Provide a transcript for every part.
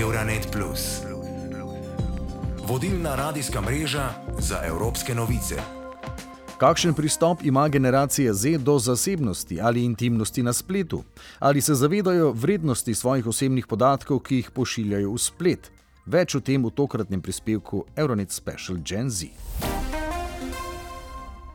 Euronet. Vodilna radijska mreža za evropske novice. Kakšen pristop ima generacija Z do zasebnosti ali intimnosti na spletu? Ali se zavedajo vrednosti svojih osebnih podatkov, ki jih pošiljajo v splet? Več o tem v tokratnem prispevku Euronet Special Gen Z.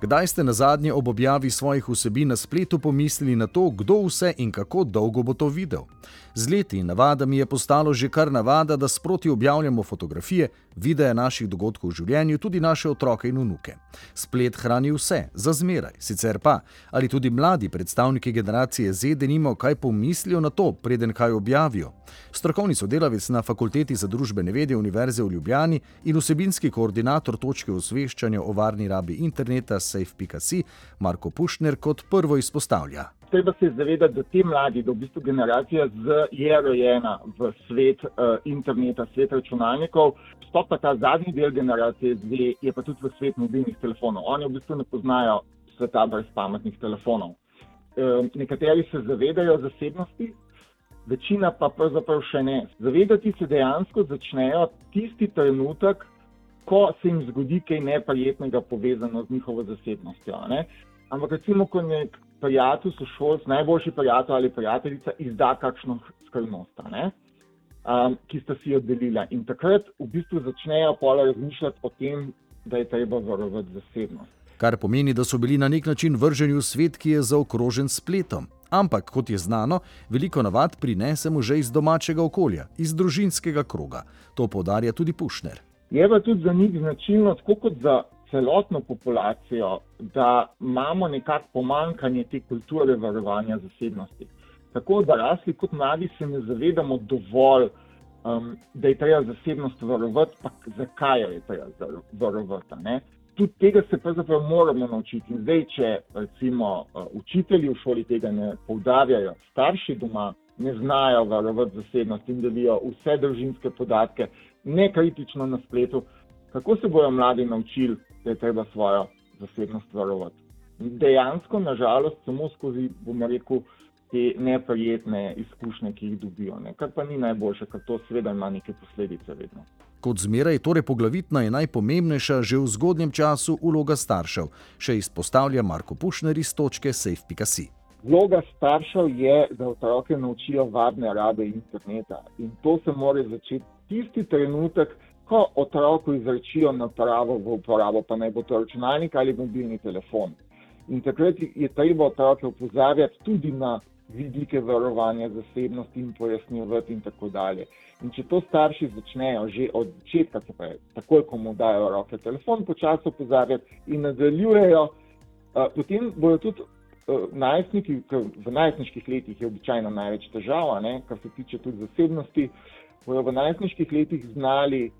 Kdaj ste na zadnje ob objavi svojih vsebin na spletu pomislili na to, kdo vse in kako dolgo bo to videl? Z leti in navadami je postalo že kar navada, da sproti objavljamo fotografije, videe naših dogodkov v življenju, tudi naše otroke in vnuke. Splet hrani vse, za zmeraj, sicer pa, ali tudi mladi predstavniki generacije Z denimo, kaj pomislijo na to, preden kaj objavijo. Strokovni sodelavec na Fakulteti za družbene vede Univerze v Ljubljani in vsebinski koordinator točke osveščanja o varni rabi interneta safe.si Marko Pušner kot prvo izpostavlja. Treba se zavedati, da te mladi, da v bistvu generacija Z je rojena v svet uh, interneta, svet računalnikov, sploh pa ta zadnji del generacije Z je pa tudi v svet mobilnih telefonov. Oni v bistvu ne poznajo sveta brez pametnih telefonov. Uh, nekateri se zavedajo zasebnosti, večina pa pravzaprav še ne. Zavedati se dejansko začnejo tisti trenutek, ko se jim zgodi kaj neprijetnega povezano z njihovo zasebnostjo. Ne? Ampak recimo, ko nek prijatelj, sošolc, najboljši prijatelj ali prijateljica izda kakšno skrivnost, um, ki sta si jo delila. In takrat v bistvu začnejo pola razmišljati o tem, da je treba varovati zasebnost. Kar pomeni, da so bili na nek način vrženi v svet, ki je zaokrožen spletom. Ampak, kot je znano, veliko navad prinesemo že iz domačega okolja, iz družinskega kroga. To podarja tudi Pušner. Je pa tudi za njih značilno, tako kot za celotno populacijo, da imamo nekako pomankanje te kulture varovanja zasebnosti. Tako da rasli kot mladi se ne zavedamo dovolj, um, da je treba zasebnost varovati, pa zakaj jo je treba varovati. Ne? Tudi tega se pravzaprav moramo naučiti. In zdaj, če recimo uh, učitelji v šoli tega ne poudarjajo, starši doma ne znajo varovati zasebnost in delijo vse družinske podatke, ne kritično na spletu, kako se bodo mladi naučili, da je treba svojo zasebnost varovati. Dejansko, nažalost, samo skozi, bomo rekel, te neprijetne izkušnje, ki jih dobijo. Ne. Kar pa ni najboljše, ker to seveda ima neke posledice vedno. Kot zmeraj, torej poglavitna je najpomembnejša že v zgodnjem času vloga staršev, še izpostavlja Marko Pušner iz točke safe.si. Vloga staršev je, da otroke naučijo varne rabe interneta in to se mora začeti tisti trenutek, ko otroku izrečijo napravo v uporabo, pa naj bo to računalnik ali mobilni telefon. In takrat je treba otroke upozarjati tudi na vidike varovanja zasebnosti in pojasnjevati in tako dalje. In če to starši začnejo že od začetka, se pravi, takoj, ko mu dajo roke telefon, počasi opozarjati in nadaljujejo, potem bodo tudi najstniki, v najstniških letih je običajno največ težava, kar se tiče tudi zasebnosti, bodo v najstniških letih znali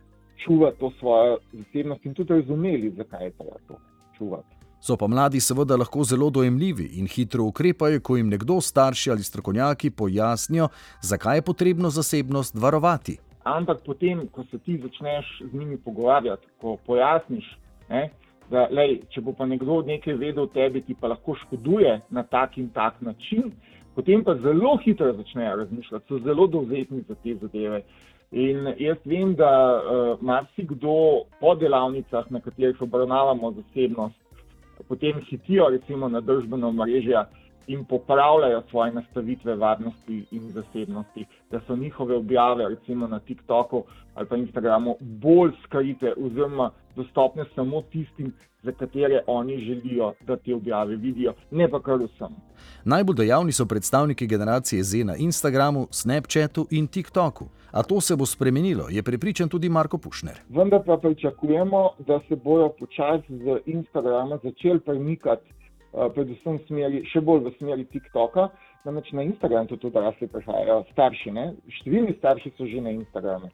čuvati to svojo zasebnost in tudi razumeli, zakaj je treba to čuvati. So pa mladi seveda lahko zelo dojemljivi in hitro ukrepajo, ko jim nekdo, starši ali strokovnjaki pojasnijo, zakaj je potrebno zasebnost varovati. Ampak potem, ko se ti začneš z njimi pogovarjati, ko pojasniš, ne, da lej, če bo pa nekdo nekaj vedel o tebi, ki pa lahko škoduje na tak in tak način, potem pa zelo hitro začnejo razmišljati, so zelo dovzetni za te zadeve. In jaz vem, da uh, marsikdo po delavnicah, na katerih obravnavamo zasebnost, potem hitijo recimo na družbeno mrežje in popravljajo svoje nastavitve varnosti in zasebnosti, da so njihove objave recimo na TikToku ali pa Instagramu bolj skrite oziroma dostopne samo tistim, za katere oni želijo, da te objave vidijo, ne pa kar vsem. Najbolj dejavni so predstavniki generacije Z na Instagramu, Snapchatu in TikToku. A to se bo spremenilo, je prepričan tudi Marko Pušner. Vendar pa pričakujemo, da se bojo počasi z Instagrama začeli premikati, predvsem smeri, še bolj v smeri TikToka. Namreč na Instagram tudi odrasli prihajajo, starši, ne? številni starši so že na Instagramu.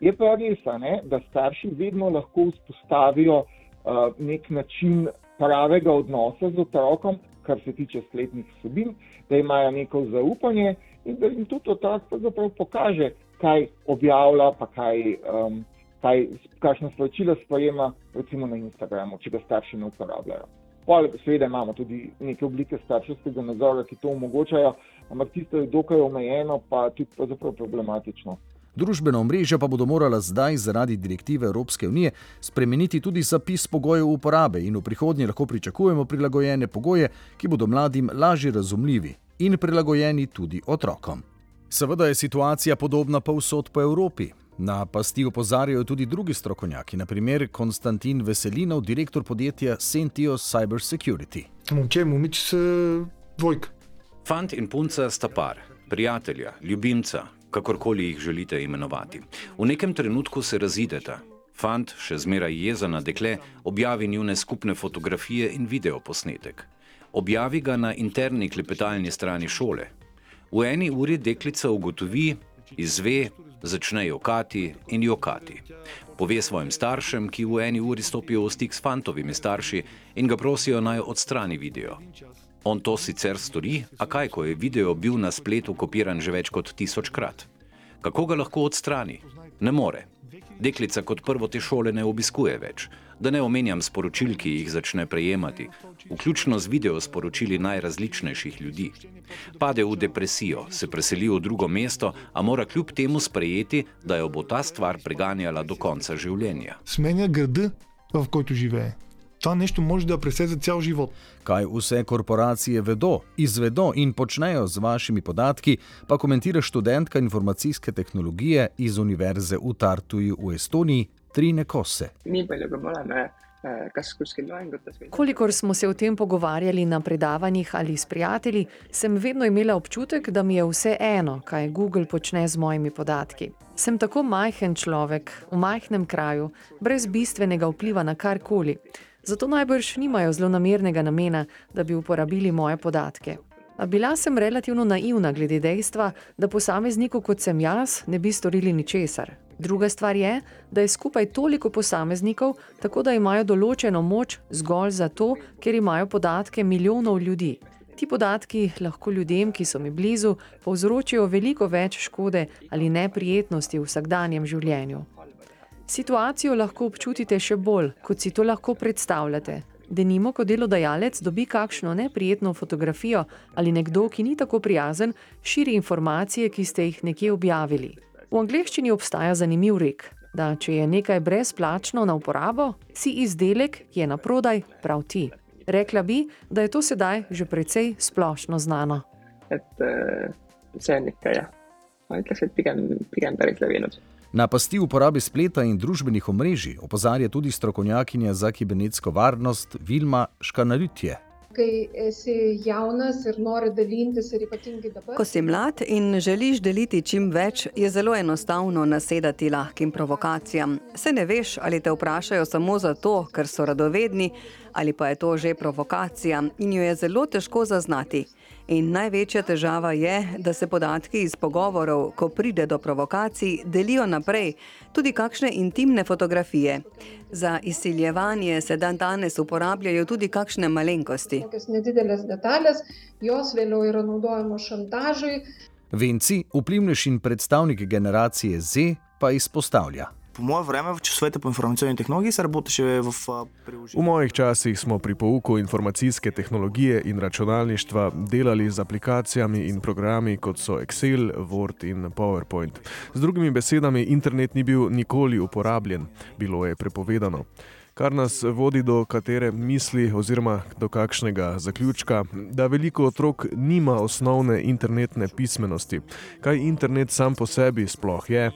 Je pa res, ne, da starši vedno lahko vzpostavijo uh, nek način pravega odnosa z otrokom, kar se tiče spletnih vsebin, da imajo neko zaupanje in da jim tudi otrok pokaže, kaj objavlja, pa kaj, um, kaj, kakšno sporočilo sprejema, recimo na Instagramu, če ga starši ne uporabljajo. Seveda imamo tudi neke oblike starševskega nadzora, ki to omogočajo, ampak tisto je dokaj omejeno, pa tudi problematično. Družbena omrežja pa bodo morala zdaj zaradi direktive Evropske unije spremeniti tudi zapis pogojev uporabe in v prihodnje lahko pričakujemo prilagojene pogoje, ki bodo mladim lažje razumljivi in prilagojeni tudi otrokom. Seveda je situacija podobna povsod po Evropi. Na pasti opozarjajo tudi drugi strokovnjaki, naprimer Konstantin Veselinov, direktor podjetja Sentio Cyber Security. Momče, momič, dvojk. Fant in punca sta par, prijatelja, ljubimca, kakorkoli jih želite imenovati. V nekem trenutku se razideta. Fant, še zmeraj jezen na dekle, objavi njune skupne fotografije in videoposnetek. Objavi ga na interni klepetalni strani šole. V eni uri deklica ugotovi, izve, začne jokati in jokati. Pove svojim staršem, ki v eni uri stopijo v stik s fantovimi starši in ga prosijo naj odstrani video. On to sicer stori, a kaj, ko je video bil na spletu kopiran že več kot tisočkrat? Kako ga lahko odstrani? Ne more. Deklica kot prvo te šole ne obiskuje več, da ne omenjam sporočil, ki jih začne prejemati, vključno z video sporočili najrazličnejših ljudi. Pade v depresijo, se preseli v drugo mesto, a mora kljub temu sprejeti, da jo bo ta stvar preganjala do konca življenja. Smenja grd, v който живее. ta nešto može da preseze cel život. Kaj vse korporacije vedo, izvedo in počnejo z vašimi podatki, pa komentira študentka informacijske tehnologije iz Univerze u Tartuju v Estoniji Trine Kose. Ni palju, kui me oleme äh, kas kuskil loengutes või. kolikor smo se o tem pogovarjali na predavanjih ali s prijatelji, sem vedno imela občutek, da mi je vse eno, kaj Google počne z mojimi podatki. Sem tako majhen človek, v majhnem kraju, brez bistvenega vpliva na karkoli. Zato najbrž nimajo zelo namernega namena, da bi uporabili moje podatke. A bila sem relativno naivna glede dejstva, da posamezniku kot sem jaz ne bi storili ničesar. Druga stvar je, da je skupaj toliko posameznikov, tako da imajo določeno moč zgolj zato, ker imajo podatke milijonov ljudi. Ti podatki lahko ljudem, ki so mi blizu, povzročijo veliko več škode ali neprijetnosti v vsakdanjem življenju. Situacijo lahko občutite še bolj, kot si to lahko predstavljate. Denimo, ko delodajalec dobi kakšno neprijetno fotografijo ali nekdo, ki ni tako prijazen, širi informacije, ki ste jih nekje objavili. V angleščini obstaja zanimiv rek, da če je nekaj brezplačno na uporabo, si izdelek, ki je na prodaj, prav ti. Rekla bi, da je to sedaj že precej splošno znano. et eh, see on ikka jah, ma ütleks, et pigem, pigem päris levinud. Na pasti uporabe spleta in družbenih omrežij opozarja tudi strokovnjakinja za kibernetsko varnost Vilma Škanaritje. dabar. Ko si mlad in želiš deliti čim več, je zelo enostavno nasedati lahkim provokacijam. Se ne veš, ali te vprašajo samo zato, ker so radovedni, ali pa je to že provokacija in jo je zelo težko zaznati. In največja težava je, da se podatki iz pogovorov, ko pride do provokacij, delijo naprej, tudi kakšne intimne fotografije. Za izsiljevanje se dan danes uporabljajo tudi kakšne malenkosti. Nedidelės detalės, jos vėliau yra naudojamos šantažui, Venci, vplivnež in predstavnik generacije Z, pa izpostavlja По мое време в часовете по информационни технологии се работеше в а, V приложение. mojih časih smo pri pouku informacijske tehnologije in računalništva delali z aplikacijami in programi kot so Excel, Word in PowerPoint. Z drugimi besedami, internet ni bil nikoli uporabljen, bilo je prepovedano. Kar nas vodi do katere misli oziroma do kakšnega zaključka, da veliko otrok nima osnovne internetne pismenosti. Kaj internet sam po sebi sploh je,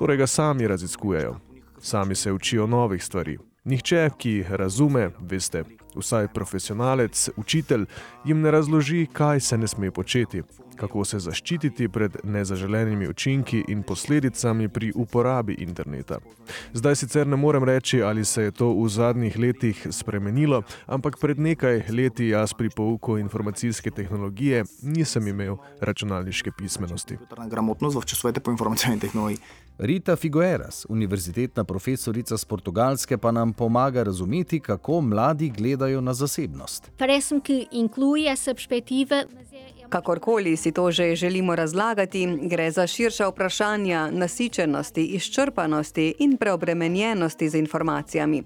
torej ga sami raziskujejo. Sami se učijo novih stvari. Nihče, ki razume, veste, vsaj profesionalec, učitelj, jim ne razloži, kaj se ne sme početi, kako se zaščititi pred nezaželenimi učinki in posledicami pri uporabi interneta. Zdaj sicer ne morem reči, ali se je to v zadnjih letih spremenilo, ampak pred nekaj leti jaz pri pouku informacijske tehnologije nisem imel računalniške pismenosti. Rita Figueras, univerzitetna profesorica z Portugalske, pa nam pomaga razumeti, kako mladi gledajo na zasebnost. Parece-me que inclui essa perspectiva, mas é Kakorkoli si to že želimo razlagati, gre za širša vprašanja nasičenosti, izčrpanosti in preobremenjenosti z informacijami.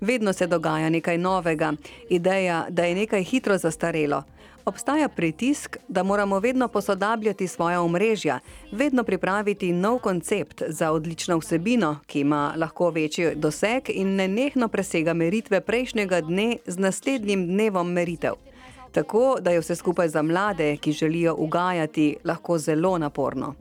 Vedno se dogaja nekaj novega, ideja, da je nekaj hitro zastarelo. Obstaja pritisk, da moramo vedno posodabljati svoja omrežja, vedno pripraviti nov koncept za odlično vsebino, ki ima lahko večji doseg in nenehno presega meritve prejšnjega dne z naslednjim dnevom meritev. Tako da je vse skupaj za mlade, ki želijo ugajati, lahko zelo naporno.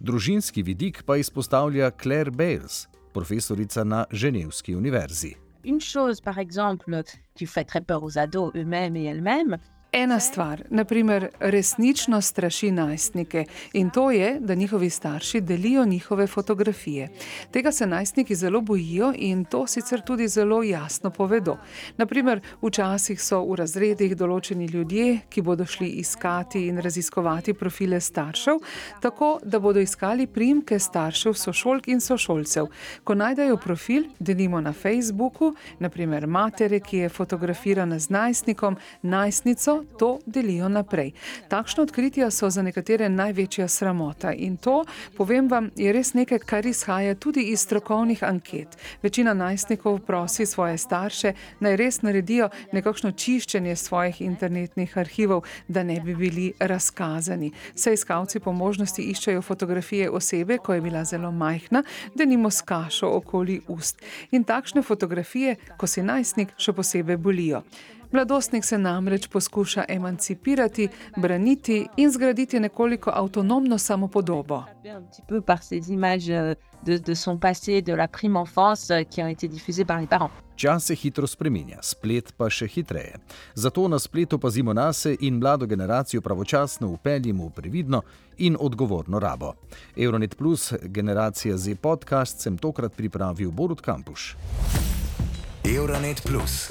Družinski vidik pa izpostavlja Claire Bales, profesorica na Ženevski univerzi. Une chose, par exemple, qui fait très peur aux ados eux-mêmes et elles-mêmes, Ena stvar, naprimer, resnično straši najstnike in to je, da njihovi starši delijo njihove fotografije. Tega se najstniki zelo bojijo in to sicer tudi zelo jasno povedo. Naprimer, včasih so v razredih določeni ljudje, ki bodo šli iskati in raziskovati profile staršev, tako da bodo iskali primke staršev, sošolk in sošolcev. Ko najdejo profil, denimo na Facebooku, naprimer matere, ki je fotografirana z najstnikom, najstnico, to delijo naprej. Takšno odkritje so za nekatere največja sramota in to, povem vam, je res nekaj, kar izhaja tudi iz strokovnih anket. Večina najstnikov prosi svoje starše, naj res naredijo nekakšno čiščenje svojih internetnih arhivov, da ne bi bili razkazani. Vse iskalci po možnosti iščejo fotografije osebe, ko je bila zelo majhna, da nimo s kašo okoli ust. In takšne fotografije, ko si najstnik, še posebej bolijo. Mladostnik se namreč poskuša emancipirati, braniti in zgraditi nekoliko avtonomno samopodobo. Les parents. Čas se hitro spreminja, splet pa še hitreje. Zato na spletu pazimo na se in mlado generacijo pravočasno upeljimo v previdno in odgovorno rabo. Euronet Plus, generacija Z podcast, sem tokrat pripravil Borut Kampuš. Euronet Plus